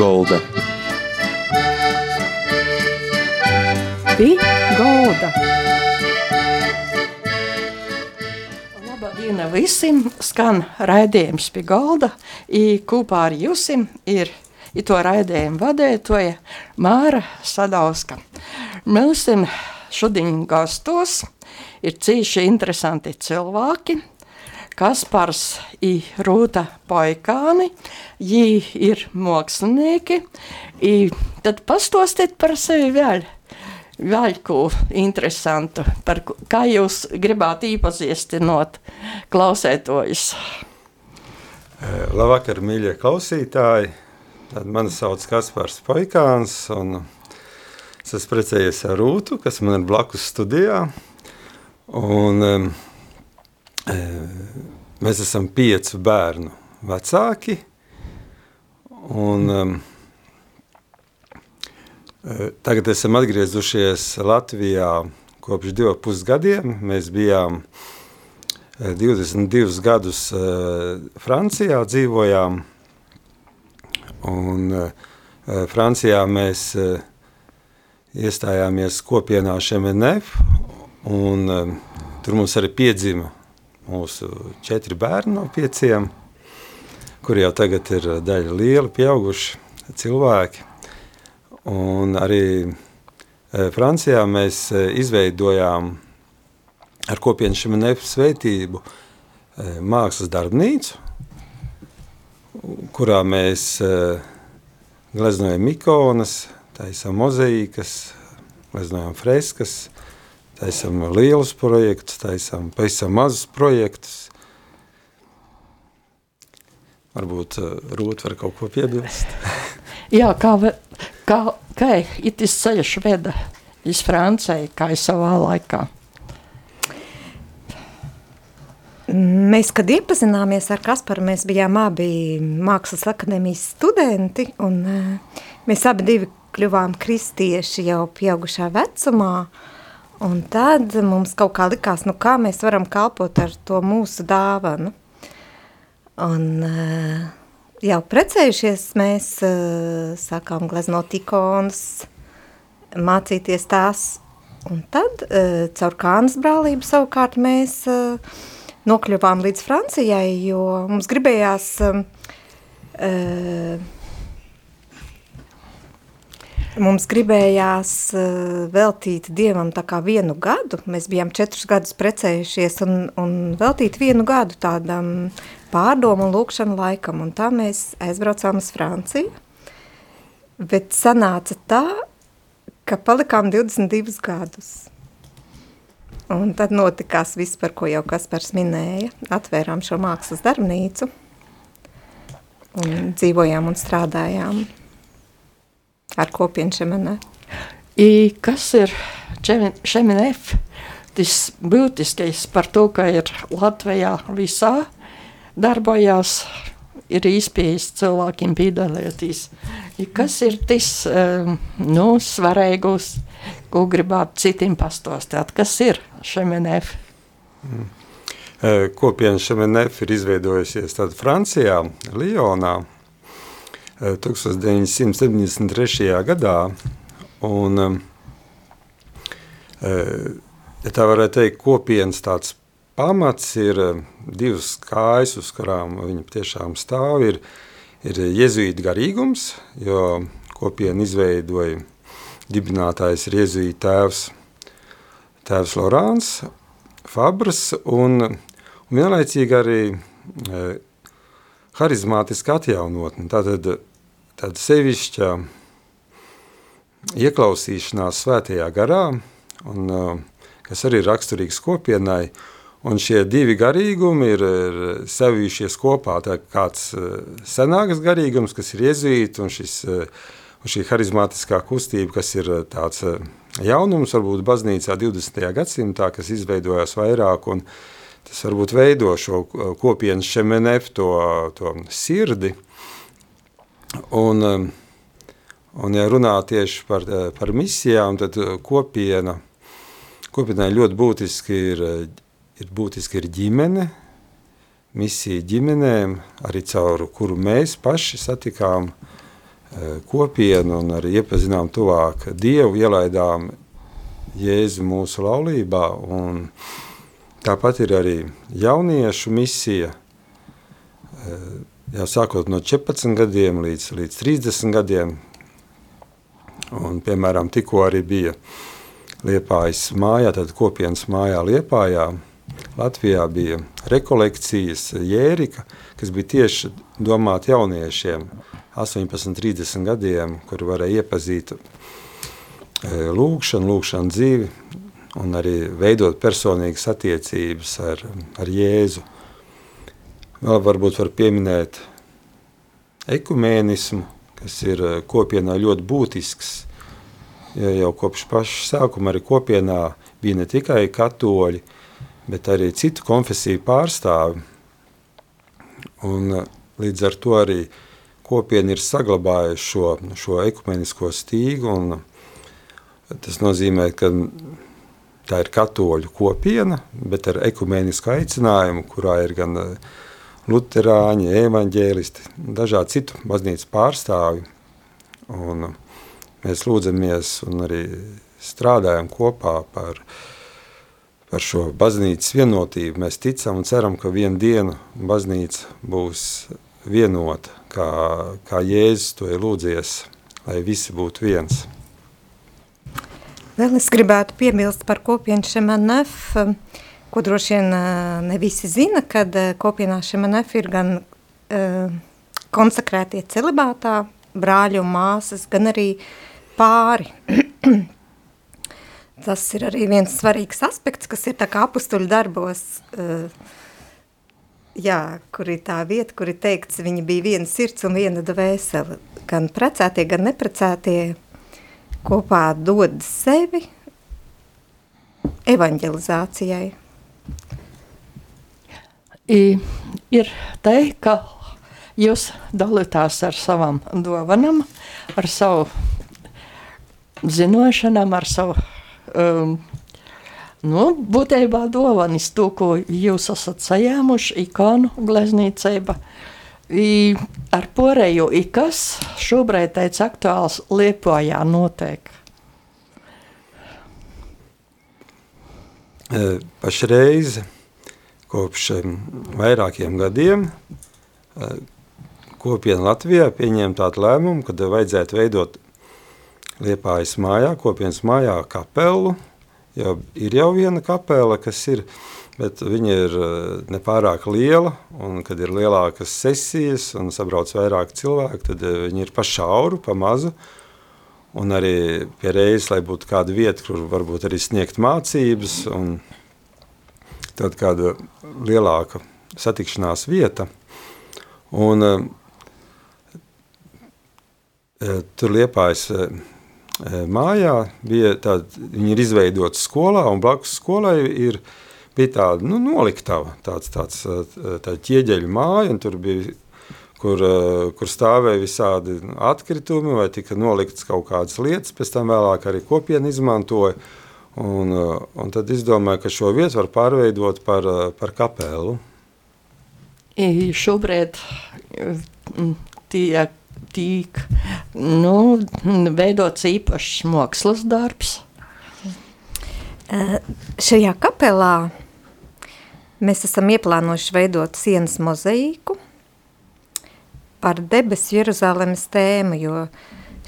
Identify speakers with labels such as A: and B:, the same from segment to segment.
A: Golda.
B: Pie golda. Labdien visiem! Skan raidījums pie golda. I kopā ar jums ir i to raidījumu vadītāja Māra Sadauska. Mums šodien gastos ir cīši interesanti cilvēki. Kaspars i Rūta Paikāni, viņi ir mākslinieki. I tad pastostiet par sevi vēl vēl ko interesantu, par kā jūs gribētu iepazīstinot klausētojus.
C: Eh, Labvakar, mīļie klausītāji! Tad mani sauc Kaspars Paikāns, un es esmu precējies ar Rūtu, kas man ir blakus studijā. Un, um, mēs esam piecu bērnu vecāki. Un, um, eh, tagad esam atgriezušies Latvijā kopš divu pusgadiem. Mēs bijām eh, 22 gadus eh, Francijā dzīvojām. Un, eh, Francijā mēs eh, iestājāmies kopienā Šemenef, un eh, tur mums arī piedzima mūsu četri bērni no pieciem, kuri jau tagad ir daļa lieli, pieauguši cilvēki. Un arī eh, Francijā mēs eh, izveidojām ar kopienu Šemenef svētību eh, mākslas darbnīcu, kurā mēs gleznojam ikonas, taisām mozaīkas, gleznojam freskas, taisām lielus projektus, taisām pavisam mazus projektus. Varbūt uh, Rūta var kaut ko piebilst.
B: Jā, kā, kā, kā itis ceļš veda iz Franciju, kā es savā laikā.
D: Mēs, kad iepazināmies ar Kasparu, mēs bijām abi Mākslas akadēmijas studenti, un eh, mēs abi divi kļuvām kristieši jau pieaugušā vecumā, un tad mums kaut kā likās, nu kā mēs varam kalpot ar to mūsu dāvanu. Un eh, jau precējušies mēs eh, sākām gleznot ikonas, mācīties tās, un tad eh, caur Kānas brālību savukārt mēs eh, nokļuvām līdz Francijai, jo mums gribējās um, uh, mums gribējās uh, veltīt Dievam tā kā vienu gadu, mēs bijām četrus gadus precējušies un, un veltīt vienu gadu tādam pārdomu un lūkšanu laikam, un tā mēs aizbraucām uz Franciju, bet sanāca tā, ka palikām 22 gadus. Un tad notikās viss, par ko jau Kaspars minēja. Atvērām šo mākslas darbnīcu un dzīvojām un strādājām ar kopienu šemenē.
B: I kas ir Šeminef? Tas būtiskais par to, ka ir Latvijā visā darbojās, ir īspējas cilvēkiem piedalīties. Kas ir tas, um, nu, svarīgos, ko gribētu citiem pastostāt? Kas ir Šeminef?
C: Eh, Kopiena Šemenef ir izveidojusies tad Francijā, Lionā, eh, 1973. gadā. Un, eh, ja tā varētu teikt, kopienas tāds pamats ir eh, divas kājas, uz kurām viņi tiešām stāv. Ir, ir jezuīta garīgums, jo kopienu izveidoja dibinātājs ir jezuīta tēvs, tēvs Lorāns Fabrs un, un vienlaicīgi arī e, harizmātiska atjaunotne. Tātad, tāda sevišķa ieklausīšanās svētajā garā, un, e, kas arī ir raksturīgs kopienai, un šie divi garīgumi ir, ir savījušies kopā. Tā kāds e, senāks garīgums, kas ir iezīts, un, šis, e, un šī harizmātiskā kustība, kas ir tāds jaunums, varbūt baznīcā 20. gadsimtā, kas izveidojās vairāk, un tas varbūt veido šo kopienas šemenef, to, to sirdi. Un, um, un ja runā tieši par, eh, par misijām, tad eh, kopiena, kopienai ļoti būtiski ir, eh, ir, būtiski ir ģimene, misija ģimenēm, arī caur kuru mēs paši satikām kopienu un arī iepazinām tuvāk Dievu, ielaidām Jēzu mūsu laulībā. Tāpat ir arī jauniešu misija, jau sākot no 14 gadiem līdz, līdz 30 gadiem, un piemēram tikko arī bija Liepājas mājā, tad kopienas mājā Liepājā, Latvijā bija rekolekcijas Jērika, kas bija tieši domāta jauniešiem 18, 30 gadiem, kur varēja iepazīt e, lūkšanu, lūkšanu dzīvi un arī veidot personīgas attiecības ar, ar Jēzu. Vēl varbūt var pieminēt ekumēnismu, kas ir e, kopienā ļoti būtisks, ja jau kopš paša sākuma arī kopienā bija ne tikai katoļi, bet arī citu konfesiju pārstāvi. Un uh, līdz ar to arī kopiena ir saglabājuši šo, šo ekumenisko stīgu. Tas nozīmē, ka tā ir katoļu kopiena, bet ar ekumenisku aicinājumu, kurā ir gan uh, luterāņi, evaņģēlisti, dažādi citu baznīcu pārstāvi. Un mēs lūdzamies un arī strādājam kopā par uh, par šo baznīcas vienotību. Mēs ticam un ceram, ka vienu dienu baznīca būs vienota, kā, kā Jēzus to ir lūdzies, lai visi būtu viens.
D: Vēl es gribētu piebilst par kopienu Šemanef, ko droši vien ne visi zina, kad kopienā Šemanef ir gan uh, konsekrētie celibātā, brāļi un māsas, gan arī pāri. Tas ir arī viens svarīgs aspekts, kas ir tā kā apustuļu darbos, jā, kur ir tā vieta, kur ir teikts, viņi bija viena sirds un viena dvēsele. Gan precētie, gan neprecētie kopā dod sevi evanģelizācijai.
B: I, ir te, ka jūs dalītās ar savām dovanām, ar savu zinošanām, ar savu um, nu, būtībā dovanas to, ko jūs esat saņēmuši, ikonu gleznīcība. I, ar porēju, i kas šobrīd teic aktuāls Liepojā notiek?
C: Pašreiz, kopš vairākiem gadiem, e, kopiena Latvijā pieņēma tādu lēmumu, ka vajadzētu veidot Liepājas mājā, kopienas mājā kapelu. Jau ir jau viena kapela, kas ir, bet viņa ir eh, nepārāk liela, un kad ir lielākas sesijas un sabrauc vairāk cilvēku, tad viņi ir pa šauru, pa mazu, un arī pie reizes, lai būtu kāda vieta, kur varbūt arī sniegt mācības, un tad kāda lielāka satikšanās vieta. Un, uh, tur liepājas uh, mājā bija tāda, viņi ir izveidota skolā, un blakus skolai ir, bija tāda, nu, noliktava, tāds, tāds, tā ķieģeļu māja, un tur bija, kur, kur stāvēja visādi atkritumi, vai tika noliktas kaut kādas lietas, pēc tam vēlāk arī kopiena izmantoja, un, un tad izdomāja, ka šo vietu var pārveidot par, par kapelu.
B: Šobrīd tiek tiek nu, veidots īpašs mākslas darbs.
D: Šajā kapelā mēs esam ieplānojuši veidot sienas mozaīku par debesu Jeruzalemes tēmu, jo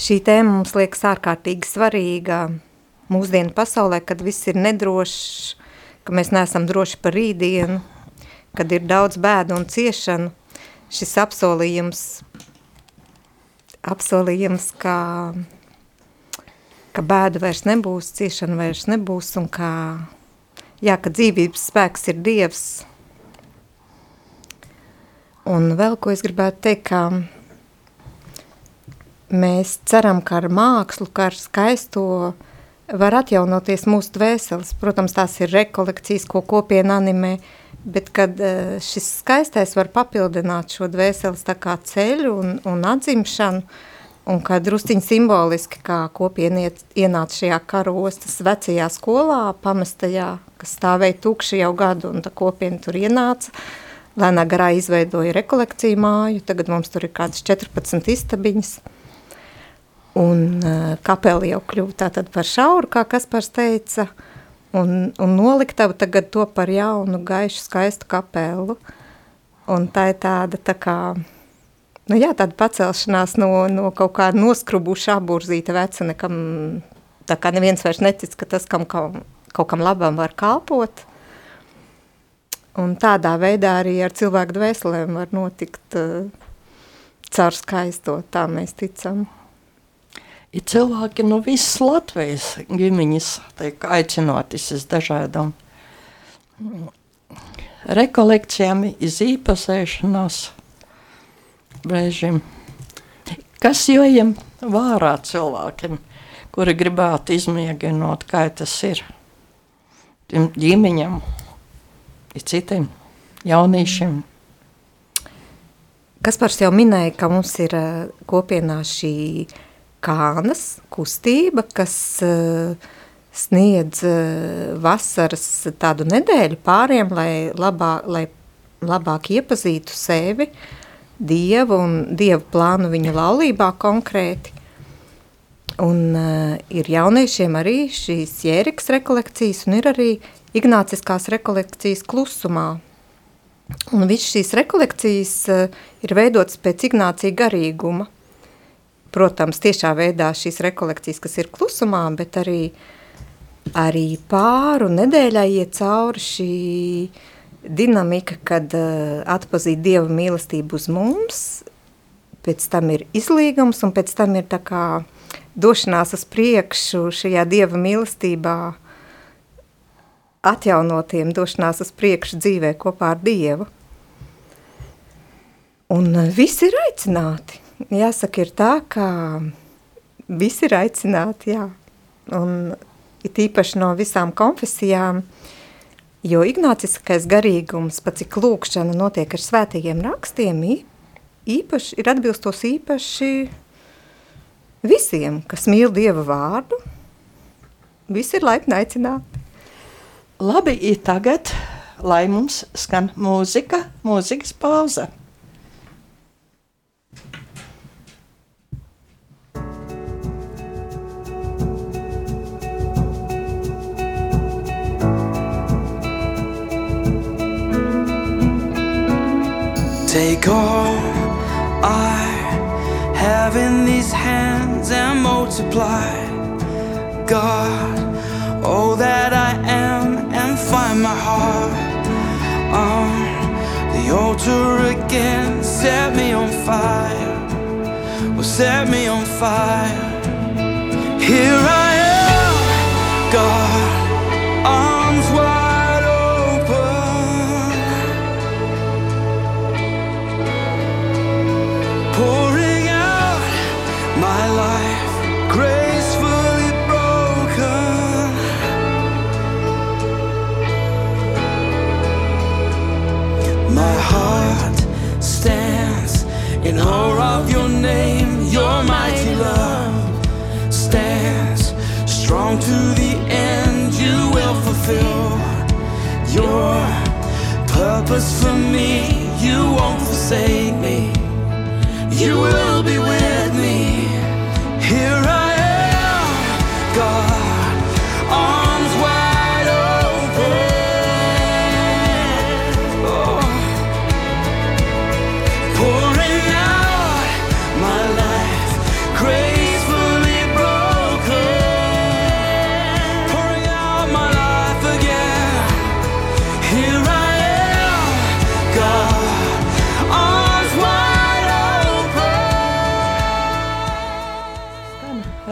D: šī tēma mums liekas ārkārtīgi svarīga mūsdienu pasaulē, kad viss ir nedrošs, ka mēs neesam droši par rītdienu, kad ir daudz bēdu un ciešanu. Šis apsolījums apsolījums, ka, ka bēda vairs nebūs, ciešana vairs nebūs un ka, jā, ka dzīvības spēks ir Dievs. Un vēl ko es gribētu teikt, ka mēs ceram, ka ar mākslu, ka ar skaisto var atjaunoties mūsu dvēseles. Protams, tās ir rekolekcijas, ko kopiena animē, uh, Bet kad eh, šis skaistais var papildināt šo dvēseles tā kā ceļu un, un atzimšanu, un kā drusciņi simboliski, kā kopiena ienāca šajā karostas vecajā skolā, pamestajā, kas stāvēja tukši jau gadu, un tā kopiena tur ienāca, lēnā garā izveidoja rekolekciju māju, tagad mums tur ir kādas 14 istabiņas, Un uh, kapela jau kļuva tātad par šauru, kā Kaspars teica, un, un noliktavu tagad to par jaunu, gaišu, skaistu kapelu. Un tā ir tāda tā kā, nu jā, tāda pacelšanās no, no kaut kā noskrubuša aburzīta veca, nekam, tā kā neviens vairs netic, ka tas kam, kam, kaut kam labam var kalpot. Un tādā veidā arī ar cilvēku dvēselēm var notikt uh, caur skaisto, tā mēs ticam.
B: Ir cilvēki no visas Latvijas ģimeņas tiek aicinātas uz dažādām rekolekcijām, iz īpasēšanās brēžiem. Kas jojam vārā cilvēkiem, kuri gribētu izmēģināt, kā tas ir? Tiem ģimeņam, ir citiem jauniešiem.
D: Kaspars jau minēja, ka mums ir kopienā šī kānas kustība, kas uh, sniedz uh, vasaras tādu nedēļu pāriem, lai, labā, lai labāk iepazītu sevi, Dievu un Dievu plānu viņa laulībā konkrēti. Un uh, ir jauniešiem arī šīs jēriks rekolekcijas un ir arī ignāciskās rekolekcijas klusumā. Un viss šīs rekolekcijas uh, ir veidotas pēc ignācija garīguma – protams, tiešā veidā šīs rekolekcijas, kas ir klusumā, bet arī, arī pāru nedēļai iet cauri šī dinamika, kad uh, atpazīt Dieva mīlestību uz mums, pēc tam ir izlīgums un pēc tam ir tā kā došanās uz priekšu šajā Dieva mīlestībā atjaunotiem došanās uz priekšu dzīvē kopā ar Dievu. Un uh, visi ir aicināti jāsaka, ir tā, ka visi ir aicināti, jā. Un it īpaši no visām konfesijām, jo ignāciskais garīgums, pat cik lūkšana notiek ar svētīgiem rakstiem, īpaši, ir atbilstos īpaši visiem, kas mīl Dieva vārdu, visi ir laipni aicināti.
B: Labi, ir tagad, lai mums skan mūzika, mūzikas pauze.
A: Take all I have in these hands and multiply, God, all that I am, and find my heart on the altar again. Set me on fire, will set me on fire. Here I am, God,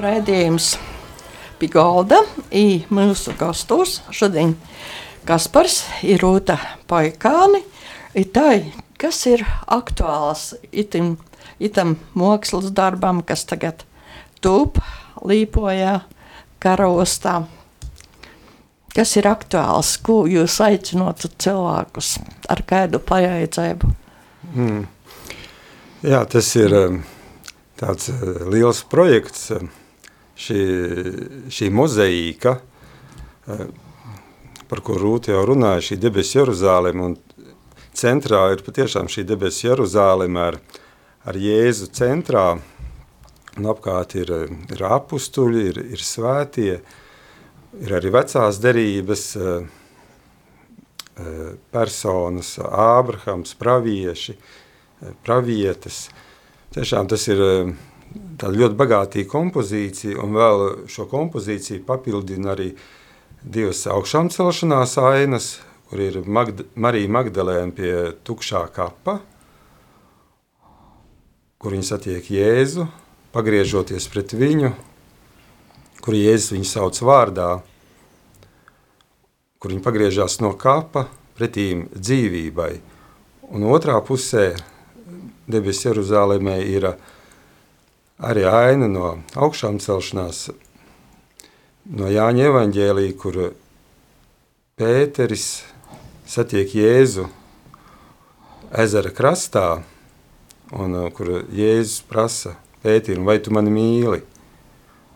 B: raidījums pie galda. I mūsu gastos šodien Kaspars ir Rūta Paikāni. I tai, kas ir aktuāls itim, itam mākslas darbam, kas tagad tūp līpojā karostā. Kas ir aktuāls, ko jūs aicinotu cilvēkus ar kādu pajaicēbu? Hmm.
C: Jā, tas ir um, tāds uh, liels projekts, um, šī, šī mozaīka, eh, par ko Rūta jau runāja, šī debesu Jeruzālēma, un centrā ir patiešām šī debesu Jeruzālēma ar, ar Jēzu centrā, un apkārt ir, ir apustuļi, ir, ir svētie, ir arī vecās derības uh, personas, Ābrahams, pravieši, pravietes. Tiešām tas ir tāda ļoti bagātīga kompozīcija, un vēl šo kompozīciju papildina arī divas augšām celšanās ainas, kur ir Magda, Marija Magdalēna pie tukšā kapa, kur viņa satiek Jēzu, pagriežoties pret viņu, kur Jēzus viņu sauc vārdā, kur viņi pagriežās no kapa pretīm dzīvībai. Un otrā pusē debes Jeruzālēmē ir arī aina no augšām celšanās, no Jāņa evaņģēlī, kur Pēteris satiek Jēzu ezera krastā, un kur Jēzus prasa Pētīru, vai tu mani mīli?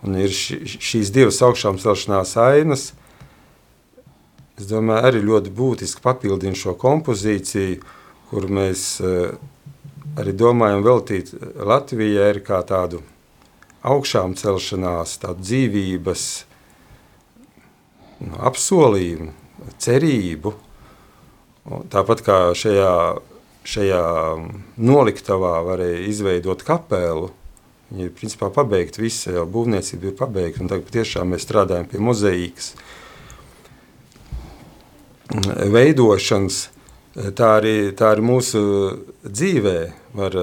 C: Un ir šīs divas augšām celšanās ainas – es domāju, arī ļoti būtiski papildina šo kompozīciju, kur mēs eh, arī domājam veltīt Latvijai ir kā tādu augšām celšanās, tādu dzīvības nu, apsolījumu, cerību. Tāpat kā šajā, šajā noliktavā varēja izveidot kapelu, viņi ir principā pabeigta, visa jau būvniecība ir pabeigta, un tagad patiešām mēs strādājam pie mozaīkas, veidošanas, tā arī, tā arī mūsu dzīvē var,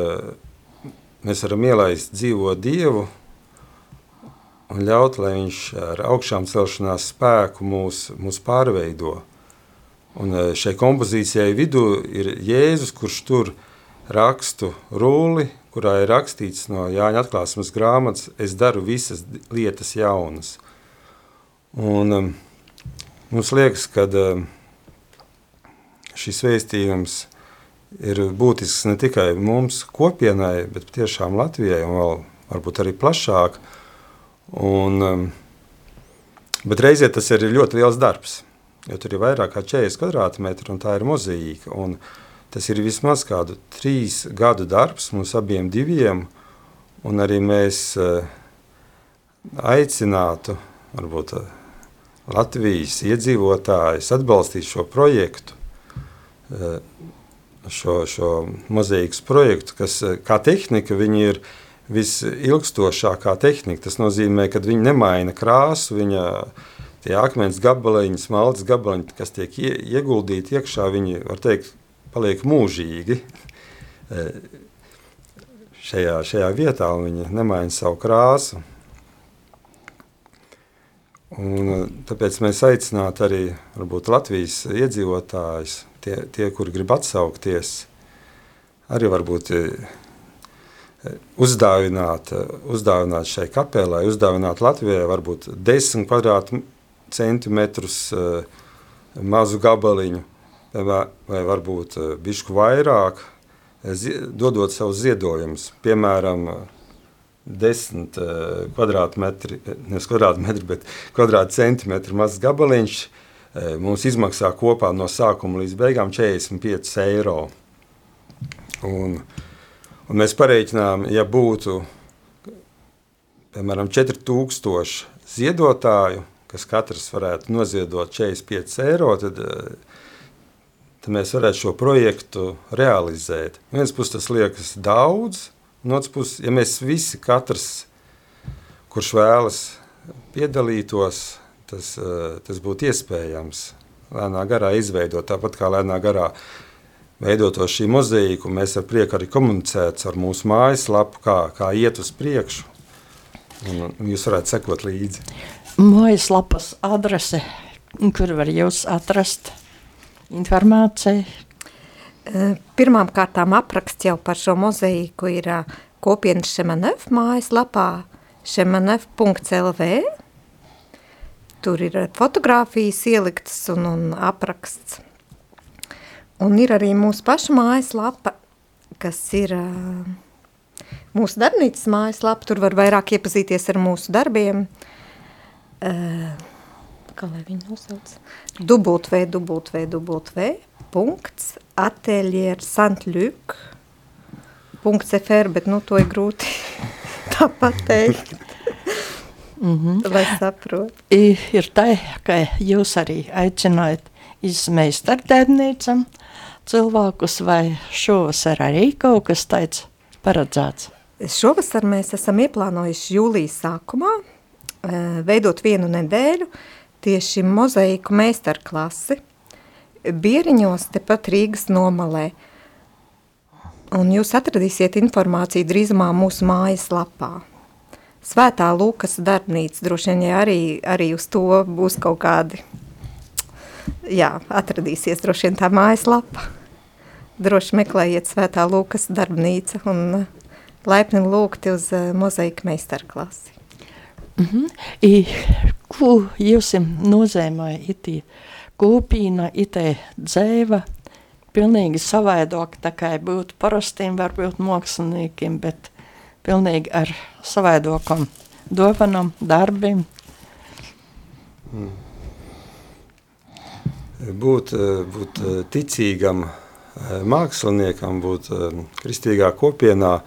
C: mēs varam ielaist dzīvo Dievu un ļaut, lai viņš ar augšām celšanās spēku mūs, mūs pārveido. Un šai kompozīcijai vidū ir Jēzus, kurš tur rakstu rulli, kurā ir rakstīts no Jāņa atklāsmes grāmatas, es daru visas lietas jaunas. Un um, mums liekas, kad uh, šis vēstījums ir būtisks ne tikai mums, kopienai, bet tiešām Latvijai un vēl varbūt arī plašāk. Un, um, bet reizē tas ir ļoti liels darbs, jo tur ir vairāk kā 40 kvadrātmetri un tā ir mozaīka. Un tas ir vismaz kādu trīs gadu darbs mums abiem diviem, un arī mēs uh, aicinātu varbūt uh, Latvijas iedzīvotājus atbalstīt šo projektu, šo, šo mozaīkas projektu, kas eh, kā tehnika ir visilgstošākā tehnika. Tas nozīmē, ka viņi nemaina krāsu, viņa tie akmens gabaliņi, smaltas gabaliņi, kas tiek ieguldīti iekšā, viņi, var teikt, paliek mūžīgi eh, šajā, šajā vietā, viņi nemaina savu krāsu. Un, tāpēc mēs aicinātu arī varbūt, Latvijas iedzīvotājus tie, tie kuri grib atsaukties, arī varbūt eh, uzdāvināt, uzdāvināt šai kapelai, uzdāvināt Latvijai varbūt 10 kvadrātcentimetrus eh, mazu gabaliņu, vai, varbūt bišku vairāk, dodot savus ziedojumus, piemēram, 10 kvadrātmetri, nevis kvadrātmetri, bet kvadrātcentimetri mazs gabaliņš, mums izmaksā kopā no sākuma līdz beigām 45 eiro. Un, un mēs pareiķinām, ja būtu piemēram 4000 ziedotāju, kas katrs varētu noziedot 45 eiro, tad, eh, tad mēs varētu šo projektu realizēt. Viens puses tas liekas daudz, un otrs puses, ja mēs visi katrs, kurš vēlas piedalītos, tas, eh, tas būtu iespējams lēnā garā izveidot. Tāpat kā lēnā garā veidot šī mozaīku, mēs ar prieku arī komunicētu ar mūsu mājaslapu, kā, kā iet uz priekšu. Un jūs varētu sekot līdzi.
B: Mājaslapas adrese, kur var jūs atrast informāciju?
D: Eh, pirmām kārtām apraksts jau par šo mozaīku ir eh, kopienas Šemanev mājaslapā šemanev.lv Tur ir fotografijas ieliktas un, un apraksts. Un ir arī mūsu paša mājaslapa, kas ir mūsu darbnīcas mājaslapa. Tur var vairāk iepazīties ar mūsu darbiem. Kā lai viņi nosauc? www, www, punkts, atelier Saint-Luc, punkts FR, bet nu to ir grūti kā pateikt. Mm -hmm. Lai saprotu.
B: Ir tā, ka jūs arī aicinājat izmeistardarbnīcam cilvēkus, vai šovasar arī kaut kas tāds paredzēts?
D: Šovasar mēs esam ieplānojuši jūlijas sākumā eh, veidot vienu nedēļu tieši mozaiku meistarklasi Bieriņos, tepat Rīgas nomalē. Un jūs atradīsiet informāciju drīzumā mūsu mājas lapā. Svētā Lūkas darbnīca, droši vien ja arī, arī uz to būs kaut kādi, jā, atradīsies droši vien tā mājas lapa. Droši meklējiet Svētā Lūkas darbnīca un laipni lūgti uz uh, mozaika meistarklasi.
B: Mm -hmm. I, ko jūs nozīmē itī kūpīna, itē dzēva, pilnīgi savaidoka, tā kā būtu parastiem varbūt māksliniekiem, bet pilnīgi ar savaidokam dovanam, darbiem.
C: Mm. Būt, būt ticīgam māksliniekam, būt kristīgā kopienā,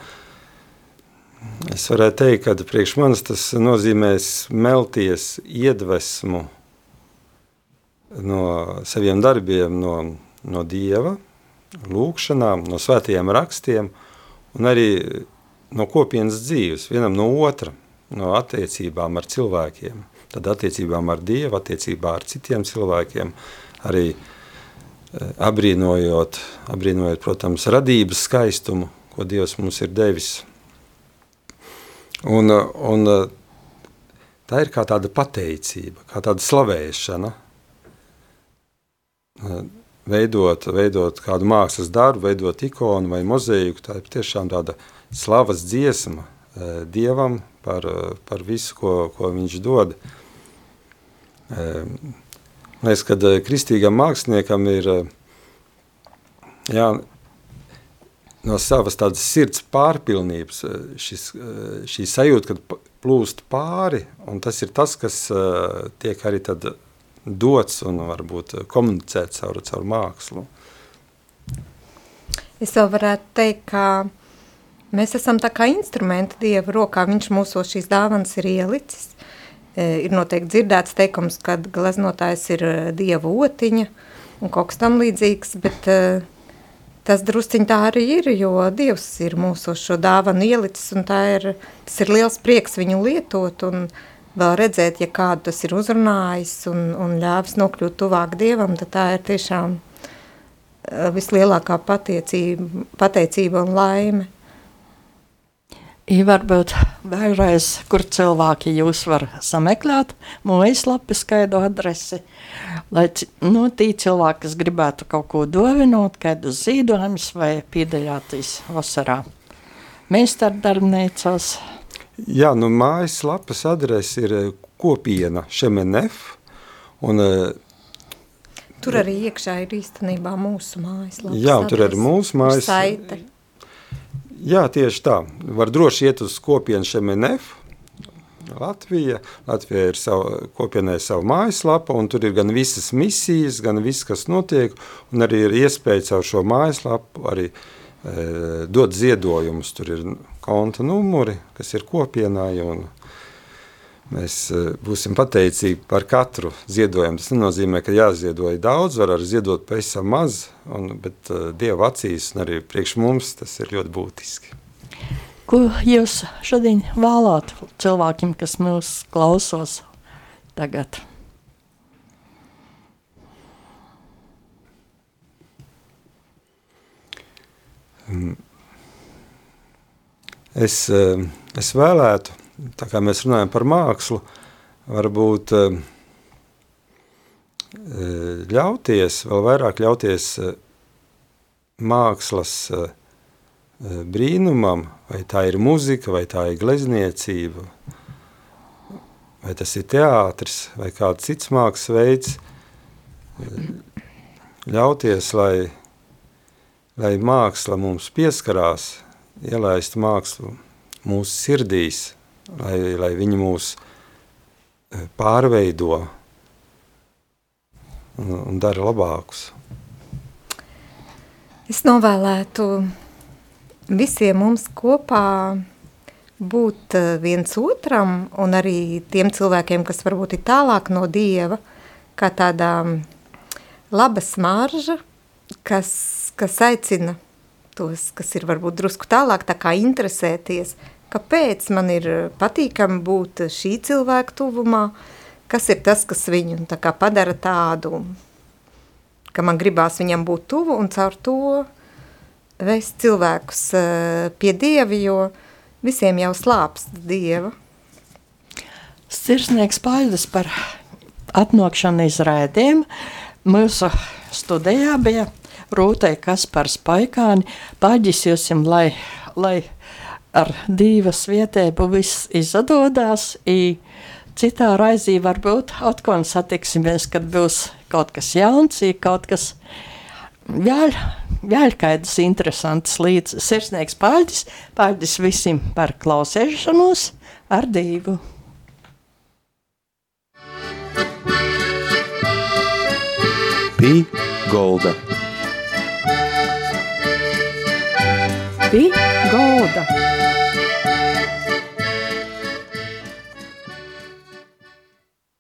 C: Es varētu teikt, ka priekš manis tas nozīmēs melties iedvesmu no saviem darbiem, no, no Dieva, lūkšanām, no svētajiem rakstiem un arī no kopienas dzīves, vienam no otra, no attiecībām ar cilvēkiem, tad attiecībām ar Dievu, attiecībā ar citiem cilvēkiem, arī eh, abrīnojot, abrīnojot, protams, radības skaistumu, ko Dievs mums ir devis – Un, un tā ir kā tāda pateicība, kā tāda slavēšana. Veidot, veidot kādu mākslas darbu, veidot ikonu vai mozaīku, tā ir tiešām tāda slavas dziesma eh, Dievam par, par visu, ko, ko viņš dod. Mēs, kad kristīgam māksliniekam ir jā, no savas tādas sirds pārpilnības, eh, šis, eh, šī sajūta, kad plūst pāri, un tas ir tas, kas eh, tiek arī tad dots un varbūt komunicēts caur, caur mākslu.
D: Es vēl varētu teikt, ka mēs esam tā kā instrumenti Dieva rokā, viņš mūsos šīs dāvanas ir ielicis. Ir noteikti dzirdēts teikums, kad gleznotājs ir Dieva otiņa un kaut kas tam līdzīgs, bet uh, tas drusciņ tā arī ir, jo Dievs ir mūsu šo dāvanu ielicis, un tā ir, tas ir liels prieks viņu lietot, un vēl redzēt, ja kādu tas ir uzrunājis un, un ļāvis nokļūt tuvāk Dievam, tad tā ir tiešām vislielākā pateicība, pateicība un laime.
B: I varbūt vēlreiz, kur cilvēki jūs var sameklēt, mājaslapi skaidu adresi, lai nu, tī cilvēki, kas gribētu kaut ko dovinot, kādu zīdojumus vai piedalāties vasarā. Meistardarbnīcās.
C: Jā, nu mājaslapas adrese ir eh, kopiena Šemenef, un uh,
D: Tur arī iekšā ir īstenībā mūsu mājaslapas
C: Jā, tur arī mūsu mājaslapas. Jā, tieši tā. Var droši iet uz kopienu Šemenef. Latvija. Latvija ir savu, kopienai savu mājaslapu, un tur ir gan visas misijas, gan viss, kas notiek, un arī ir iespēja caur šo mājaslapu arī e, dot ziedojumus. Tur ir konta numuri, kas ir kopienai, un Mēs eh, būsim pateicīgi par katru ziedojumu. Tas nenozīmē, ka jāziedoja daudz, var arī ziedot pavisam maz, un, bet uh, Dieva acīs un arī priekš mums tas ir ļoti būtiski.
B: Ko jūs šodien vēlāt cilvēkiem, kas mūs klausos tagad?
C: Mm. Es, eh, es vēlētu, tā kā mēs runājam par mākslu, varbūt eh, ļauties, vēl vairāk ļauties eh, mākslas eh, brīnumam, vai tā ir muzika, vai tā ir glezniecība, vai tas ir teātris, vai kāds cits mākslas veids, ļauties, lai, lai māksla mums pieskarās, ielaist mākslu mūsu sirdīs, lai, lai viņi mūs e, pārveido un, un dara labākus.
D: Es novēlētu visiem mums kopā būt eh, viens otram un arī tiem cilvēkiem, kas varbūt ir tālāk no Dieva, kā tādā laba smarža, kas, kas aicina tos, kas ir varbūt drusku tālāk, tā kā interesēties, kāpēc man ir patīkami būt šī cilvēka tuvumā, kas ir tas, kas viņu tā kā padara tādu, ka man gribās viņam būt tuvu un caur to vest cilvēkus eh, pie Dievi, jo visiem jau slāpst Dieva.
B: Sirsnieks paldies par atnākšanu izrādēm. Mūsu studijā bija Rūtai Kaspars Paikāni. Paģis jūs, lai, lai ar divas vietēbu viss izdodas. Citā raizī varbūt atkal satiksimies, kad būs kaut kas jauns, kaut kas vēl, vēl kādas interesantas lietas. Sirsnieks paldies, paldies visiem par klausēšanos ar divu.
E: Pī Golda.
B: Pī Golda.